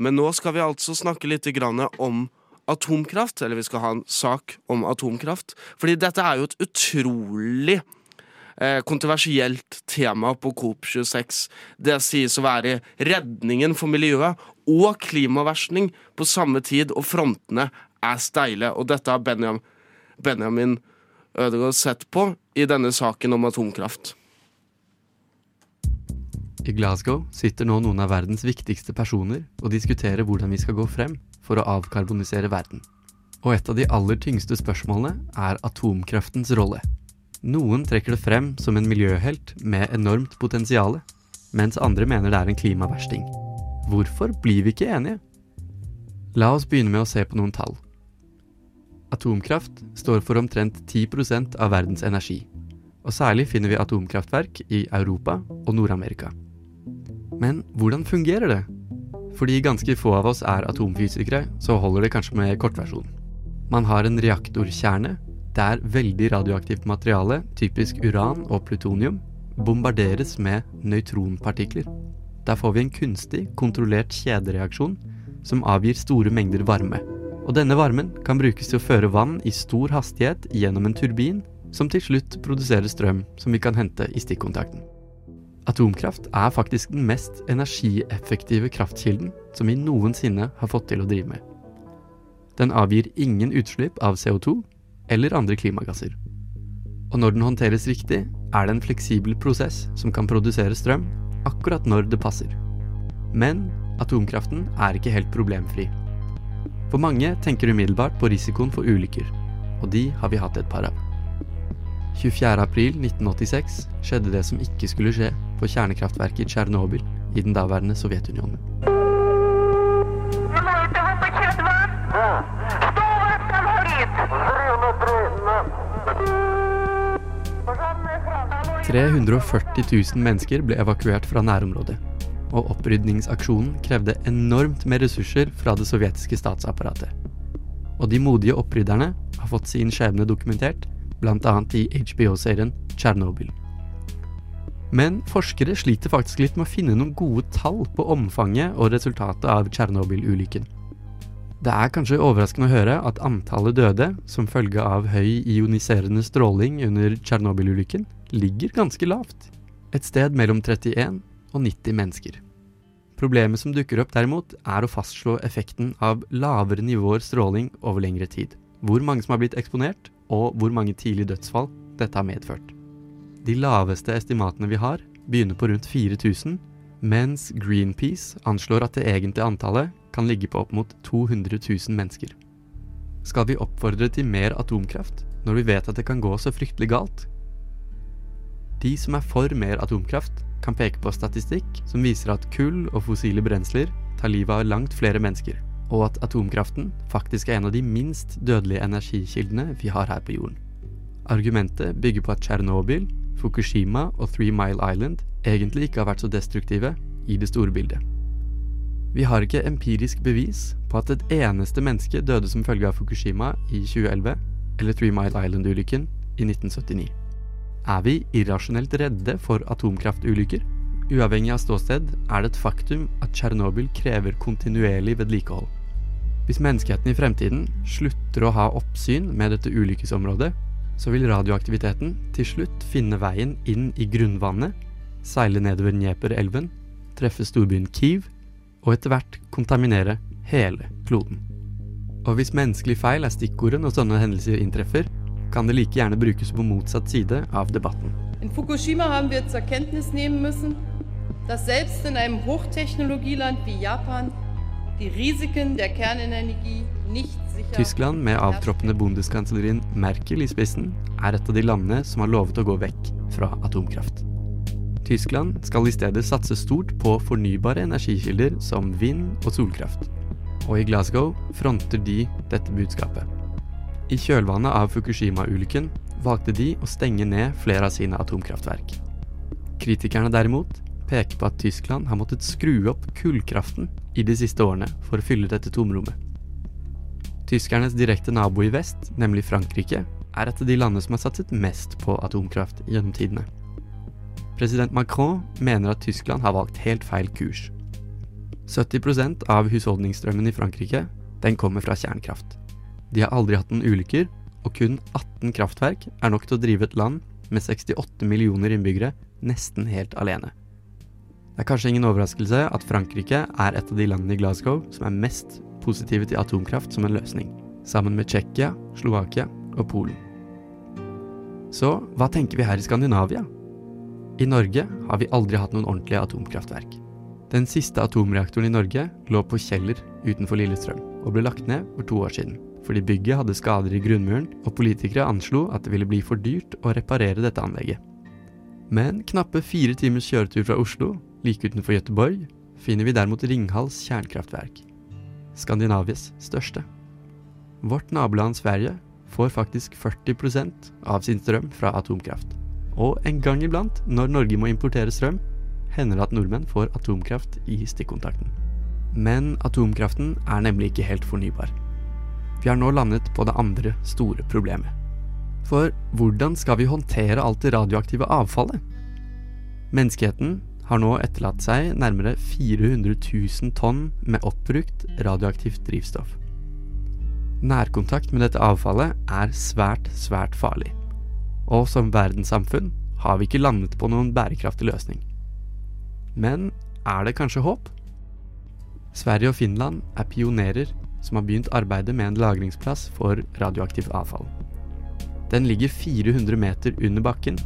Men nå skal vi altså snakke litt om atomkraft, eller vi skal ha en sak om atomkraft. Fordi dette er jo et utrolig eh, kontroversielt tema på COP26. Det sies å være redningen for miljøet og klimaversning på samme tid, og frontene er steile. Og dette har Benjamin, Benjamin Ødegaard sett på i denne saken om atomkraft. I Glasgow sitter nå noen av verdens viktigste personer og diskuterer hvordan vi skal gå frem for å avkarbonisere verden. Og et av de aller tyngste spørsmålene er atomkraftens rolle. Noen trekker det frem som en miljøhelt med enormt potensial, mens andre mener det er en klimaversting. Hvorfor blir vi ikke enige? La oss begynne med å se på noen tall. Atomkraft står for omtrent 10% av verdens energi, og særlig finner vi atomkraftverk i Europa og Nord-Amerika. Men hvordan fungerer det? Fordi ganske få av oss er atomfysikere, så holder det kanskje med kortversjonen. Man har en reaktorkjerne der veldig radioaktivt materiale, typisk uran og plutonium, bombarderes med nøytronpartikler. Der får vi en kunstig, kontrollert kjedereaksjon som avgir store mengder varme. Og denne varmen kan brukes til å føre vann i stor hastighet gjennom en turbin, som til slutt produserer strøm som vi kan hente i stikkontakten. Atomkraft er faktisk den mest energieffektive kraftkilden som vi noensinne har fått til å drive med. Den avgir ingen utslipp av CO2 eller andre klimagasser. Og når den håndteres riktig, er det en fleksibel prosess som kan produsere strøm akkurat når det passer. Men atomkraften er ikke helt problemfri. For mange tenker umiddelbart på risikoen for ulykker, og de har vi hatt et par av. 24.4.1986 skjedde det som ikke skulle skje på kjernekraftverket i Tsjernobyl i den daværende Sovjetunionen. «340 000 mennesker ble evakuert fra nærområdet, og opprydningsaksjonen krevde enormt med ressurser fra det sovjetiske statsapparatet. Og de modige opprydderne har fått sin skjebne dokumentert bl.a. i HBO-serien Tsjernobyl. Men forskere sliter faktisk litt med å finne noen gode tall på omfanget og resultatet av Tsjernobyl-ulykken. Det er kanskje overraskende å høre at antallet døde som følge av høy ioniserende stråling under Tsjernobyl-ulykken ligger ganske lavt. Et sted mellom 31 og 90 mennesker. Problemet som dukker opp derimot, er å fastslå effekten av lavere nivåer stråling over lengre tid. Hvor mange som har blitt eksponert, og hvor mange tidlige dødsfall dette har medført. De laveste estimatene vi har, begynner på rundt 4000, mens Greenpeace anslår at det egentlige antallet kan ligge på opp mot 200 000 mennesker. Skal vi oppfordre til mer atomkraft når vi vet at det kan gå så fryktelig galt? De som er for mer atomkraft, kan peke på statistikk som viser at kull og fossile brensler tar livet av langt flere mennesker og at atomkraften faktisk er en av de minst dødelige energikildene vi har her på jorden. Argumentet bygger på at Tsjernobyl, Fukushima og Three Mile Island egentlig ikke har vært så destruktive i det store bildet. Vi har ikke empirisk bevis på at et eneste menneske døde som følge av Fukushima i 2011 eller Three Mile Island-ulykken i 1979. Er vi irrasjonelt redde for atomkraftulykker? Uavhengig av ståsted er det et faktum at Tsjernobyl krever kontinuerlig vedlikehold. Hvis menneskeheten i fremtiden slutter å ha oppsyn med dette ulykkesområdet, så vil radioaktiviteten til slutt finne veien inn i grunnvannet, seile nedover Njeper-elven, treffe storbyen Kiev og etter hvert kontaminere hele kloden. Og hvis menneskelig feil er stikkordet når sånne hendelser inntreffer, kan det like gjerne brukes på motsatt side av debatten. In Fukushima haben wir zur Kenntnis nehmen müssen, dass selbst in einem Hochtechnologieland wie Japan Tyskland, med avtroppende bondeskanslerin Merkel i spissen, er et av de landene som har lovet å gå vekk fra atomkraft. Tyskland skal i stedet satse stort på fornybare energikilder som vind og solkraft. og i Glasgow fronter de dette budskapet. I kjølvannet av Fukushima-ulykken valgte de å stenge ned flere av sine atomkraftverk. Kritikerne derimot peker på at Tyskland har måttet skru opp kullkraften i de siste årene for å fylle dette tomrommet. Tyskernes direkte nabo i vest, nemlig Frankrike, er et av de landene som har satset mest på atomkraft gjennom tidene. President Macron mener at Tyskland har valgt helt feil kurs. 70% av husholdningsstrømmen i Frankrike den kommer fra kjernekraft. De har aldri hatt noen ulykker, og kun 18 kraftverk er nok til å drive et land med 68 millioner innbyggere nesten helt alene. Det er kanskje ingen overraskelse at Frankrike er et av de landene i Glasgow som er mest positive til atomkraft som en løsning, sammen med Tsjekkia, Slovakia og Polen. Så hva tenker vi her i Skandinavia? I Norge har vi aldri hatt noen ordentlige atomkraftverk. Den siste atomreaktoren i Norge lå på Kjeller utenfor Lillestrøm og ble lagt ned for to år siden fordi bygget hadde skader i grunnmuren, og politikere anslo at det ville bli for dyrt å reparere dette anlegget. Men knappe fire timers kjøretur fra Oslo, like utenfor Gøteborg, finner vi derimot Ringhals kjernekraftverk. Skandinavias største. Vårt naboland Sverige får faktisk 40% av sin strøm fra atomkraft. Og en gang iblant, når Norge må importere strøm, hender det at nordmenn får atomkraft i stikkontakten. Men atomkraften er nemlig ikke helt fornybar. Vi har nå landet på det andre store problemet. For hvordan skal vi håndtere alt det radioaktive avfallet? Menneskeheten har nå etterlatt seg nærmere 400 000 tonn med oppbrukt radioaktivt drivstoff. Nærkontakt med dette avfallet er svært, svært farlig. Og som verdenssamfunn har vi ikke landet på noen bærekraftig løsning. Men er det kanskje håp? Sverige og Finland er pionerer som har begynt arbeidet med en lagringsplass for radioaktivt avfall. Den ligger 400 meter under bakken,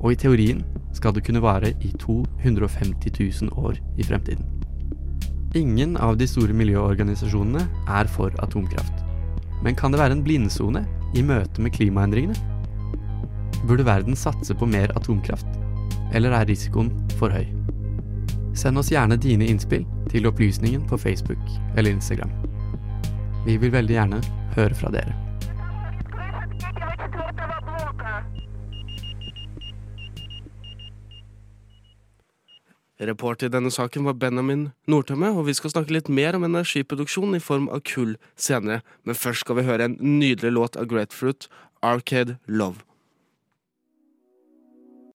og i teorien skal det kunne vare i 250 000 år i fremtiden. Ingen av de store miljøorganisasjonene er for atomkraft. Men kan det være en blindsone i møte med klimaendringene? Burde verden satse på mer atomkraft, eller er risikoen for høy? Send oss gjerne dine innspill til opplysningen på Facebook eller Instagram. Vi vil veldig gjerne høre fra dere. Reporter i denne saken var Benjamin Nordtømme, og vi skal snakke litt mer om energiproduksjon i form av kull senere. Men først skal vi høre en nydelig låt av Grapefruit, 'Arcade Love'.